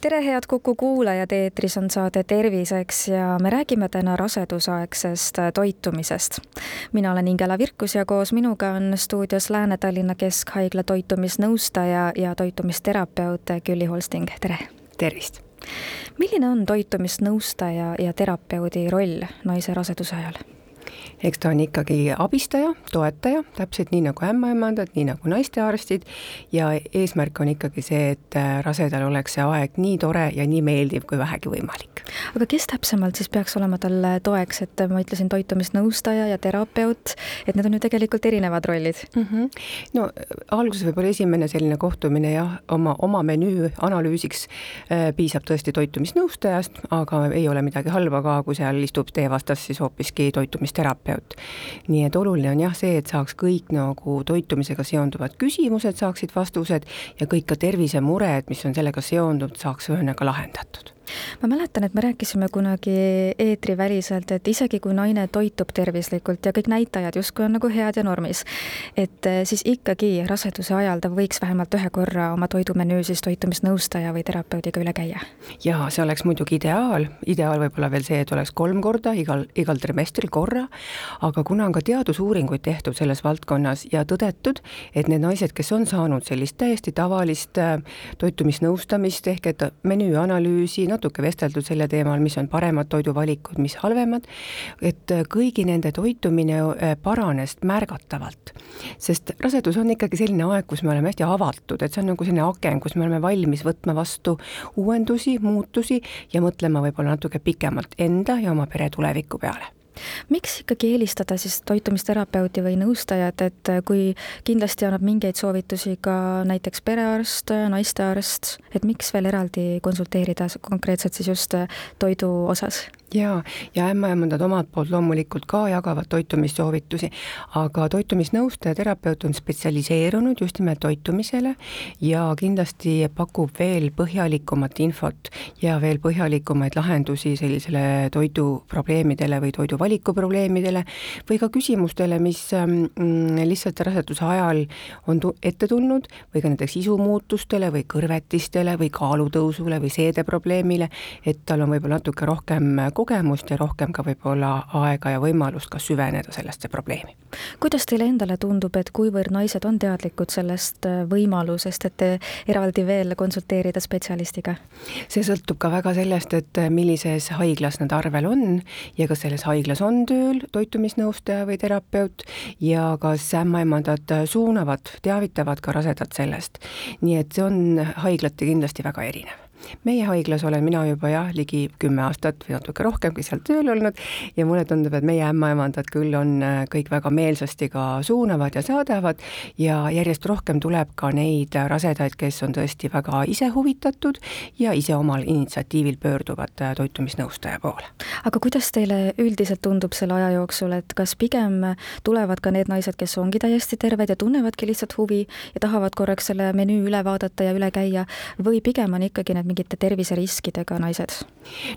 tere, head Kuku kuulajad, eetris on saade Terviseks ja me räägime täna rasedusaegsest toitumisest. mina olen Ingela Virkus ja koos minuga on stuudios Lääne-Tallinna Keskhaigla toitumisnõustaja ja toitumisterapeut Külli Holsting, tere! tervist! milline on toitumisnõustaja ja terapeudi roll naise raseduse ajal? Eks ta on ikkagi abistaja, toetaja, täpselt nii nagu ämmaemandad, nii nagu naistearstid ja eesmärk on ikkagi see, et äh, rasedal oleks see aeg nii tore ja nii meeldiv kui vähegi võimalik. aga kes täpsemalt siis peaks olema talle toeks, et ma ütlesin toitumisnõustaja ja terapeut, et need on ju tegelikult erinevad rollid mm. -hmm. no alguses võib-olla esimene selline kohtumine jah, oma, oma menüü analüüsiks äh, piisab tõesti toitumisnõustajast, aga ei ole midagi halba ka, kui seal istub teie vastas siis hoopiski toitumisterapeut terapeut. nii et oluline on jah see, et saaks kõik nagu toitumisega seonduvad küsimused saaksid vastused ja kõik ka tervisemured, mis on sellega seondunud, saaks ühesõnaga lahendatud ma mäletan, et me rääkisime kunagi eetriväliselt, et isegi kui naine toitub tervislikult ja kõik näitajad justkui on nagu head ja normis, et eh, siis ikkagi raseduse ajal ta võiks vähemalt ühe korra oma toidumenüü siis toitumisnõustaja või terapeudiga üle käia. jaa, see oleks muidugi ideaal, ideaal võib-olla veel see, et oleks kolm korda igal, igal trimestril korra, aga kuna on ka teadusuuringuid tehtud selles valdkonnas ja tõdetud, et need naised, kes on saanud sellist täiesti tavalist eh, toitumisnõustamist ehk et menüü analüüsi, natuke vesteldud selle teemal, mis on paremad toiduvalikud, mis halvemad, et kõigi nende toitumine äh, paranes märgatavalt. sest rasedus on ikkagi selline aeg, kus me oleme hästi avatud, et see on nagu selline aken, kus me oleme valmis võtma vastu uuendusi, muutusi ja mõtlema võib-olla natuke pikemalt enda ja oma pere tuleviku peale miks ikkagi eelistada siis toitumisterapeuti või nõustajat, et kui kindlasti annab mingeid soovitusi ka näiteks perearst, naistearst, et miks veel eraldi konsulteerida konkreetselt siis just toidu osas? jaa, ja ämmaemandad omalt poolt loomulikult ka jagavad toitumissoovitusi, aga toitumisnõustaja terapeut on spetsialiseerunud just nimelt toitumisele ja kindlasti pakub veel põhjalikumat infot ja veel põhjalikumaid lahendusi sellisele toiduprobleemidele või toiduvaliku probleemidele või ka küsimustele, mis mm, lihtsalt raseduse ajal on tu-, ette tulnud või ka näiteks isumuutustele või kõrvetistele või kaalutõusule või seedeprobleemile, et tal on võib-olla natuke rohkem kogemust ja rohkem ka võib-olla aega ja võimalust ka süveneda sellesse probleemi. kuidas teile endale tundub, et kuivõrd naised on teadlikud sellest äh, võimalusest, et eraldi veel konsulteerida spetsialistiga? see sõltub ka väga sellest, et äh, millises haiglas nad arvel on ja kas selles haiglas on tööl toitumisnõustaja või terapeut ja kas ämmaemandad suunavad, teavitavad ka rasedat sellest. nii et see on haiglati kindlasti väga erinev meie haiglas olen mina juba jah, ligi kümme aastat või natuke rohkemgi seal tööl olnud ja mulle tundub, et meie ämmaemandad küll on äh, kõik väga meelsasti ka suunavad ja saadavad ja järjest rohkem tuleb ka neid rasedaid, kes on tõesti väga ise huvitatud ja ise omal initsiatiivil pöörduvad äh, toitumisnõustaja poole. aga kuidas teile üldiselt tundub selle aja jooksul, et kas pigem tulevad ka need naised, kes ongi täiesti terved ja tunnevadki lihtsalt huvi ja tahavad korraks selle menüü üle vaadata ja üle käia või pigem on ikkagi need mingite terviseriskidega naised?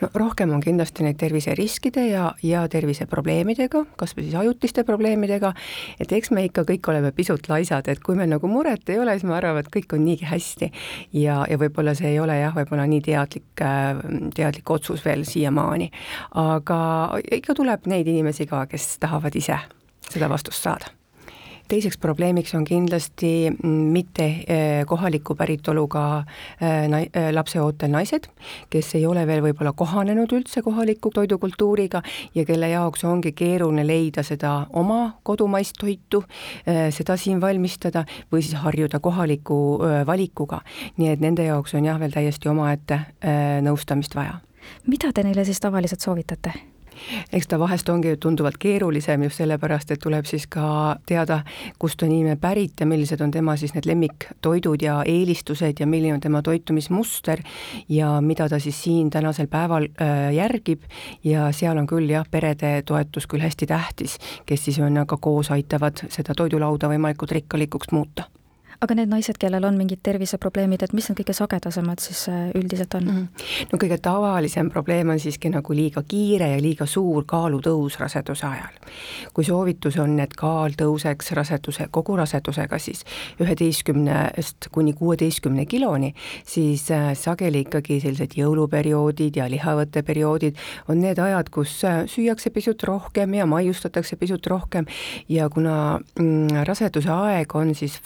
no rohkem on kindlasti neid terviseriskide ja, ja terviseprobleemidega, kas või siis ajutiste probleemidega, et eks me ikka kõik oleme pisut laisad, et kui meil nagu muret ei ole, siis me arvame, et kõik on niigi hästi. ja, ja võib-olla see ei ole jah, võib-olla nii teadlik, äh, teadlik otsus veel siiamaani. aga ikka tuleb neid inimesi ka, kes tahavad ise seda vastust saada teiseks probleemiks on kindlasti mitte eh, kohaliku päritoluga eh, nai-, eh, lapseootel naised, kes ei ole veel võib-olla kohanenud üldse kohaliku toidukultuuriga ja kelle jaoks ongi keeruline leida seda oma kodumaist toitu, seda siin valmistada või siis harjuda kohaliku valikuga. nii et nende jaoks on jah, veel täiesti omaette nõustamist vaja. mida te neile siis tavaliselt soovitate? Eks ta vahest ongi tunduvalt keerulisem just sellepärast, et tuleb siis ka teada, kust on inimene pärit ja millised on tema siis need lemmiktoidud ja eelistused ja milline on tema toitumismuster ja mida ta siis siin tänasel päeval äh, järgib. Ja seal on küll jah, perede toetus küll hästi tähtis, kes siis on aga koos aitavad seda toidulauda võimalikult rikkalikuks muuta aga need naised, kellel on mingid terviseprobleemid, et mis need kõige sagedasemad siis äh, üldiselt on mm? -hmm. no kõige tavalisem probleem on siiski nagu liiga kiire ja liiga suur kaalutõus raseduse ajal. kui soovitus on, et kaal tõuseks raseduse, kogu rasedusega siis üheteistkümnest kuni kuueteistkümne kiloni, siis äh, sageli ikkagi sellised jõuluperioodid ja lihavõtteperioodid on need ajad, kus äh, süüakse pisut rohkem ja maiustatakse pisut rohkem ja kuna mm, raseduse aeg on siis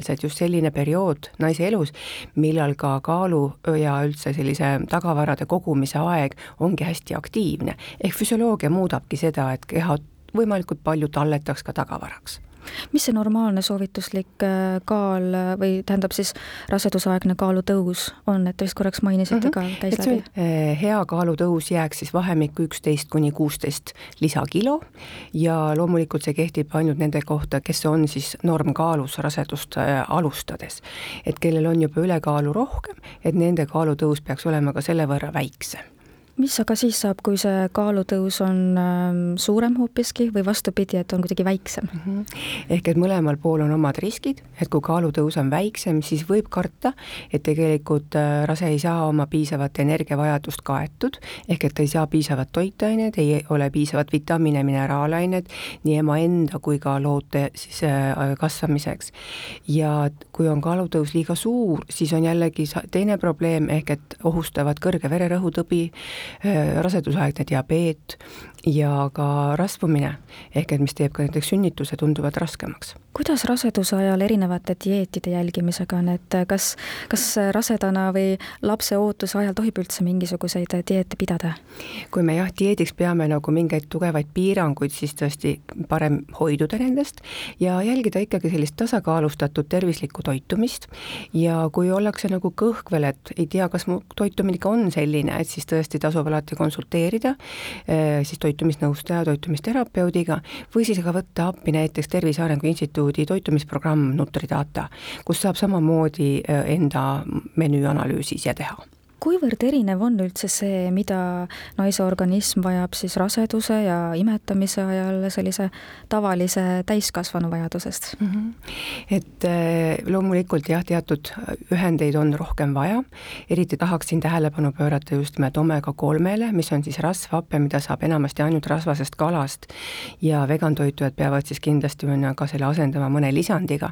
füsioloogiliselt just selline periood naise elus, millal ka kaalu ja üldse sellise tagavarade kogumise aeg ongi hästi aktiivne. ehk füsioloogia muudabki seda, et keha võimalikult palju talletaks ka tagavaraks mis see normaalne soovituslik äh, kaal või tähendab siis rasedusaegne kaalutõus on, et te vist korraks mainisite mm -hmm. ka, käis läbi? Äh, hea kaalutõus jääks siis vahemikku üksteist kuni kuusteist lisakilo ja loomulikult see kehtib ainult nende kohta, kes on siis normkaalus rasedust äh, alustades. et kellel on juba ülekaalu rohkem, et nende kaalutõus peaks olema ka selle võrra väiksem mis aga siis saab, kui see kaalutõus on äh, suurem hoopiski või vastupidi, et on kuidagi väiksem mm? -hmm. ehk et mõlemal pool on omad riskid, et kui kaalutõus on väiksem, siis võib karta, et tegelikult äh, rase ei saa oma piisavat energiavajadust kaetud, ehk et ta ei saa piisavat toitained, ei ole piisavat vitamiine, mineraalainet nii ema enda kui ka loote siis äh, kasvamiseks. ja kui on kaalutõus liiga suur, siis on jällegi teine probleem, ehk et ohustavad kõrge vererõhutõbi, rasedusaegne diabeet ja ka rasvumine, ehk et mis teeb ka näiteks sünnituse tunduvalt raskemaks. Kuidas raseduse ajal erinevate dieetide jälgimisega on, et kas, kas rasedana või lapse ootuse ajal tohib üldse mingisuguseid dieete pidada? kui me jah, dieediks peame nagu mingeid tugevaid piiranguid, siis tõesti parem hoiduda nendest ja jälgida ikkagi sellist tasakaalustatud tervislikku toitumist ja kui ollakse nagu kõhkvel, et ei tea, kas mu toitumine ikka on selline, et siis tõesti tasub alati konsulteerida, eh, siis toitumisnõustaja, toitumisterapeudiga või siis ka võtta appi näiteks Tervise Arengu Instituudi toitumisprogramm Nutridata, kus saab samamoodi eh, enda menüüanalüüsi ise teha kuivõrd erinev on üldse see, mida naise organism vajab siis raseduse ja imetamise ajal sellise tavalise täiskasvanu vajadusest mm? -hmm. et eh, loomulikult jah, teatud ühendeid on rohkem vaja, eriti tahaksin tähelepanu pöörata just nimelt omega kolmele, mis on siis rasvhappe, mida saab enamasti ainult rasvasest kalast ja vegantoitujad peavad siis kindlasti ka selle asendama mõne lisandiga.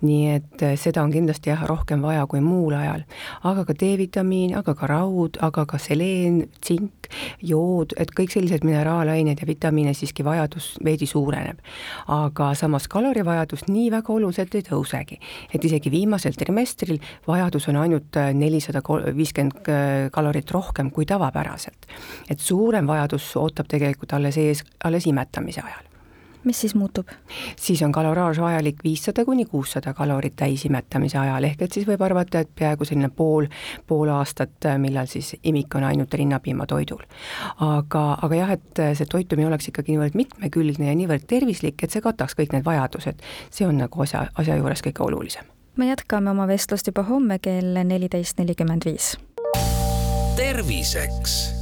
nii et eh, seda on kindlasti jah, rohkem vaja kui muul ajal, aga ka D-vitamiin, aga ka raud, aga ka seleen, tsink, jood, et kõik sellised mineraalained ja vitamiine siiski vajadus veidi suureneb. aga samas kalorivajadus nii väga oluliselt ei tõusegi, et isegi viimasel trimestril vajadus on ainult nelisada viiskümmend kalorit rohkem kui tavapäraselt. et suurem vajadus ootab tegelikult alles ees, alles imetamise ajal mis siis muutub? siis on kaloraaž vajalik viissada kuni kuussada kalorit täisimetamise ajal, ehk et siis võib arvata, et peaaegu selline pool, pool aastat, millal siis imik on ainult rinnapiimatoidul. aga, aga jah, et see toitumine oleks ikkagi niivõrd mitmekülgne ja niivõrd tervislik, et see kataks kõik need vajadused, see on nagu asja, asja juures kõige olulisem. me jätkame oma vestlust juba homme kell neliteist nelikümmend viis. terviseks